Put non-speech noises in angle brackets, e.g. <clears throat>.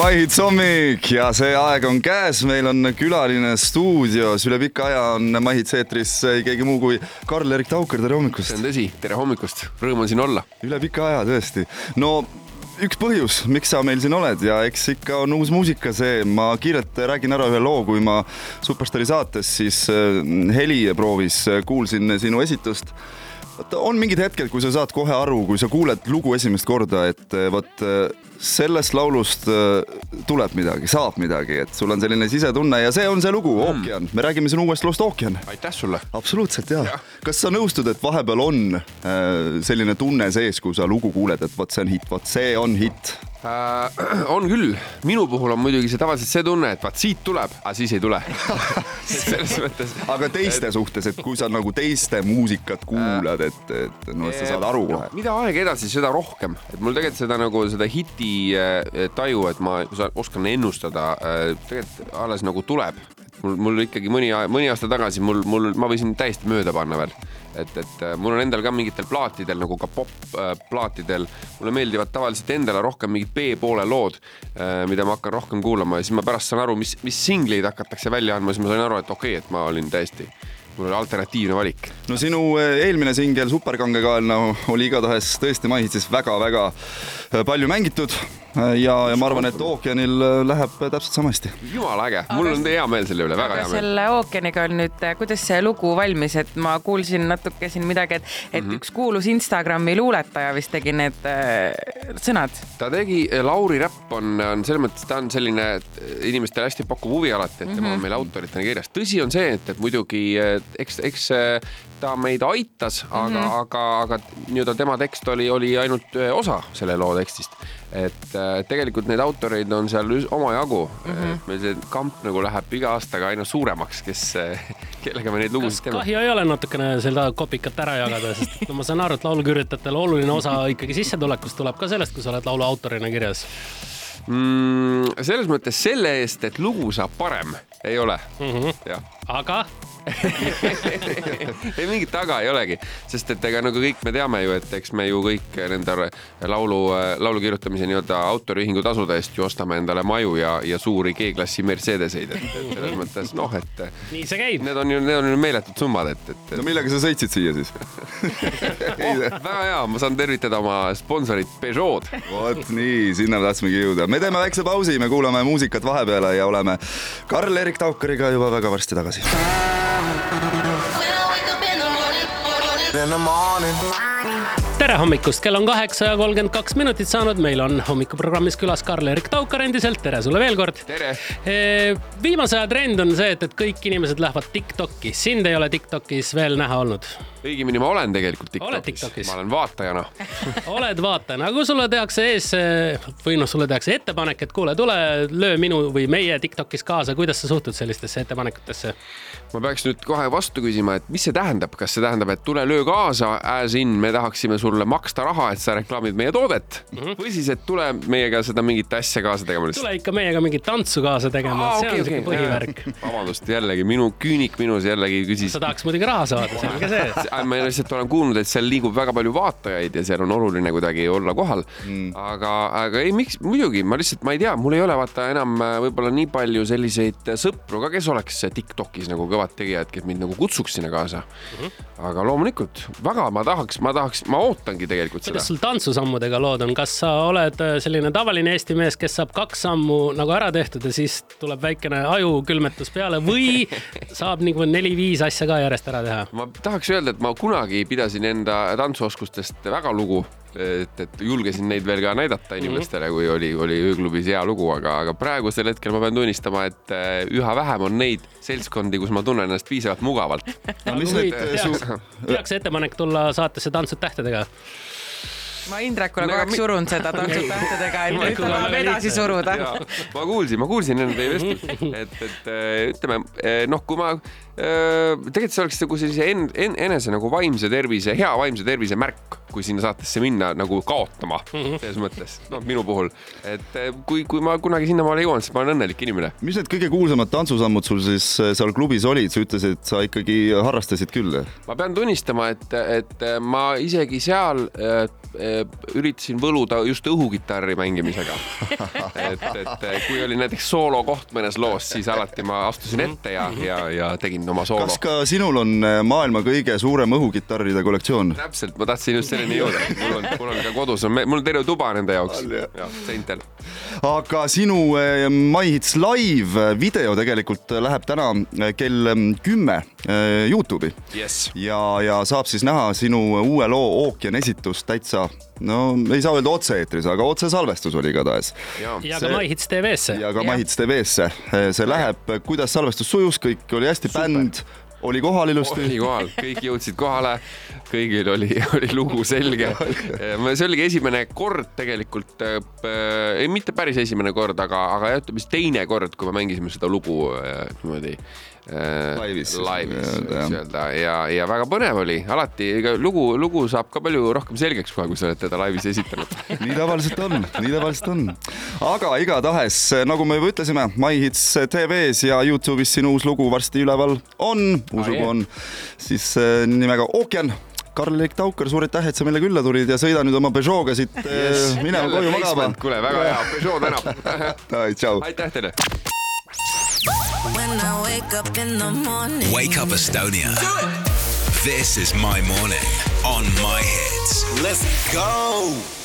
Maihits hommik ja see aeg on käes, meil on külaline stuudios, üle pika aja on Maihits eetris keegi muu kui Karl-Erik Taukar, tere hommikust! see on tõsi, tere hommikust, rõõm on siin olla. üle pika aja tõesti, no üks põhjus, miks sa meil siin oled ja eks ikka on uus muusika see, ma kiirelt räägin ära ühe loo, kui ma Superstaari saates siis äh, heliproovis kuulsin sinu esitust vaata, on mingid hetked, kui sa saad kohe aru, kui sa kuuled lugu esimest korda, et eh, vot eh, sellest laulust eh, tuleb midagi, saab midagi, et sul on selline sisetunne ja see on see lugu, mm. Ookean. me räägime sinu uuest loost Ookean. aitäh sulle. absoluutselt ja. ja.. kas sa nõustud, et vahepeal on selline tunne sees, kui sa lugu kuuled, et vot see on hitt, vot see on hitt? Äh,? <clears throat> on küll, minu puhul on muidugi see tavaliselt see tunne, et vaat siit tuleb, aga siis ei tule <laughs> selles mõttes. aga teiste et... suhtes, et kui sa nagu teiste muusikat kuulad, et, et noh, et sa saad aru kohe mida aeg edasi, seda rohkem, et mul tegelikult seda nagu seda hiti äh, taju, et ma oskan ennustada äh,, tegelikult alles nagu tuleb, mul, mul ikkagi mõni, mõni aasta tagasi mul, mul, ma võisin täiesti mööda panna veel. et, et äh, mul on endal ka mingitel plaatidel nagu ka pop-plaatidel äh,, mulle meeldivad tavaliselt endale rohkem mingid B-poole lood äh,, mida ma hakkan rohkem kuulama ja siis ma pärast saan aru, mis, mis singleid hakatakse välja andma, siis ma sain aru, et okei okay,, et ma olin täiesti mul oli alternatiivne valik. no sinu äh, eelmine singel Superkangekaelna no, oli igatahes tõesti Maihitsis väga-väga äh, palju mängitud ja, ja ma arvan, et ookeanil äh, läheb täpselt samasti. jumala äge, mul on hea meel selle üle, väga hea meel. selle ookeaniga on nüüd, kuidas see lugu valmis, et ma kuulsin natuke siin midagi, et, et mm -hmm. üks kuulus Instagrami luuletaja vist tegi need äh, sõnad. ta tegi, äh, Lauri Räpp on, on selles mõttes, ta on selline äh, inimestele hästi pakkuv huvi alati, et tema mm -hmm. on meil autoritena kirjas. tõsi on see, et, et muidugi eks, eks ta meid aitas, aga mm, -hmm. aga, aga nii-öelda tema tekst oli, oli ainult osa selle loo tekstist et äh, tegelikult neid autoreid on seal omajagu mm. -hmm. meil see kamp nagu läheb iga aastaga aina suuremaks, kes, <laughs> kellega me neid lugusid teeme. kahju ei ole natukene seda kopikat ära jagada, sest no ma saan aru, et laulukirjutajatel oluline osa ikkagi sissetulekust tuleb ka sellest, kui sa oled laulu autorina kirjas mm,. selles mõttes selle eest, et lugu saab parem, ei ole mm. -hmm. jah. Aga <laughs> ei mingit taga ei olegi, sest et ega nagu kõik me teame ju, et eks me ju kõik nende laulu, laulu kirjutamise nii-öelda autoriühingu tasude eest ju ostame endale maju ja, ja suuri G-klassi Mercedeseid, et selles mõttes noh, et. nii see käib. Need on ju, need on ju meeletud summad, et, et. no millega sa sõitsid siia siis <laughs> oh, väga hea, ma saan tervitada oma sponsorit Peugeot. vot nii, sinna me tahtsimegi jõuda. me teeme väikse pausi, me kuulame muusikat vahepeale ja oleme Karl-Erik Taukariga juba väga varsti tagasi. When I wake up in the morning, in the morning. Tere hommikust, kell on kaheksa ja kolmkümmend kaks minutit saanud, meil on hommikuprogrammis külas Karl-Erik Taukar endiselt, tere sulle veel kord. tere. viimase aja trend on see, et, et kõik inimesed lähevad Tiktoki, sind ei ole Tiktokis veel näha olnud. Õigemini ma olen tegelikult TikTokis, ma olen vaatajana. <laughs> Oled vaatajana, aga kui sulle tehakse ees või noh, sulle tehakse ettepanek, et kuule, tule löö minu või meie Tiktokis kaasa, kuidas sa suhtud sellistesse ettepanekutesse? ma peaks nüüd kohe vastu küsima, et mis see tähendab, kas see tähendab, et tule löö kaasa, as in me tahaksime sulle maksta raha, et sa reklaamid meie toodet mm -hmm. või siis, et tule meiega seda mingit asja kaasa tegema tule ikka meiega mingit tantsu kaasa tegema ah,, see okay, on siuke okay. põhivärk. vabandust, jällegi minu küünik minus jällegi küsis. sa tahaks muidugi raha saada, selge see <laughs> ma lihtsalt olen kuulnud, et seal liigub väga palju vaatajaid ja seal on oluline kuidagi olla kohal mm.. aga, aga ei, miks, muidugi ma lihtsalt, ma ei tea, mul ei ole vaata enam äh, võib-olla nii palju selliseid sõpru ka, kes oleks Tiktokis nagu kõvad tegijad, kes mind nagu kutsuks sinna kaasa mm. -hmm. aga loomulikult väga ma tahaks, ma tahaks, ma ootangi tegelikult seda. kuidas sul tantsusammudega lood on, kas sa oled äh, selline tavaline Eesti mees, kes saab kaks sammu nagu ära tehtud ja siis tuleb väikene ajukülmetus peale või <laughs> saab nagu neli-viis asja ka järjest ära teha? ma tahaks öelda, et ma kunagi pidasin enda tantsuoskustest väga lugu, et, et julgesin neid veel ka näidata mhm. inimestele, kui oli, oli ööklubis hea lugu, aga, aga praegusel hetkel ma pean tunnistama, et äh, üha vähem on neid seltskondi, kus ma tunnen ennast piisavalt mugavalt <laughs> no,. tehakse ettepanek tulla saatesse Tantsud tähtedega ma Indrekule kogu aeg surun seda tantsud tähtedega, et nüüd ta tahab edasi suruda. ma kuulsin, ma kuulsin enne teie vestlust, <laughs> et, et äh, ütleme äh, noh, kui ma äh, tegelikult see oleks nagu sellise en, en, enese nagu vaimse tervise, hea vaimse tervise märk, kui sinna saatesse minna nagu kaotama mhm. selles mõttes, noh, minu puhul, et kui, kui ma kunagi sinnamaale jõuan, siis ma olen õnnelik inimene. mis need kõige kuulsamad tantsusammud sul siis seal klubis olid, sa ütlesid, et sa ikkagi harrastasid küll? ma pean tunnistama, et, et ma isegi seal üritasin võluda just õhukitarri mängimisega. et, et kui oli näiteks soolokoht mõnes loos, siis alati ma astusin ette ja, ja, ja tegin oma soolo. kas ka sinul on maailma kõige suurem õhukitarride kollektsioon? täpselt, ma tahtsin just selleni jõuda, mul on, mul on ka kodus on, mul on terve tuba nende jaoks. Ja seintel. aga sinu My Hits Live video tegelikult läheb täna kell kümme Youtube'i. Yes. ja, ja saab siis näha sinu uue loo Ookean esitust täitsa no ei saa öelda otse-eetris, aga otsesalvestus oli igatahes. ja, ja see, ka MyHits TV-sse. ja ka MyHits TV-sse, see läheb, kuidas salvestus sujus, kõik oli hästi, bänd oli kohal ilusti. oli kohal, kõik jõudsid kohale, kõigil oli, oli lugu selge. <laughs> see oligi esimene kord tegelikult äh,, ei mitte päris esimene kord, aga, aga jah, ütleme siis teine kord, kui me mängisime seda lugu äh, niimoodi laivis, laivis võiks öelda ja, ja väga põnev oli, alati lugu, lugu saab ka palju rohkem selgeks kohe, kui sa oled teda laivis esitanud <laughs> nii tavaliselt on, nii tavaliselt on. aga igatahes, nagu me juba ütlesime, MyHits tv-s ja Youtube'is sinu uus lugu varsti üleval on, uus lugu on siis äh, nimega Ookean Karl-Erik Taukar, suur aitäh, et sa meile külla tulid ja sõida nüüd oma Peugeot'ga siit yes. minema koju magama. kuule, väga hea, Peugeot tänab. <laughs> tšau. aitäh teile. When I wake up in the morning. Wake up Estonia. This is my morning on my hits. Let's go.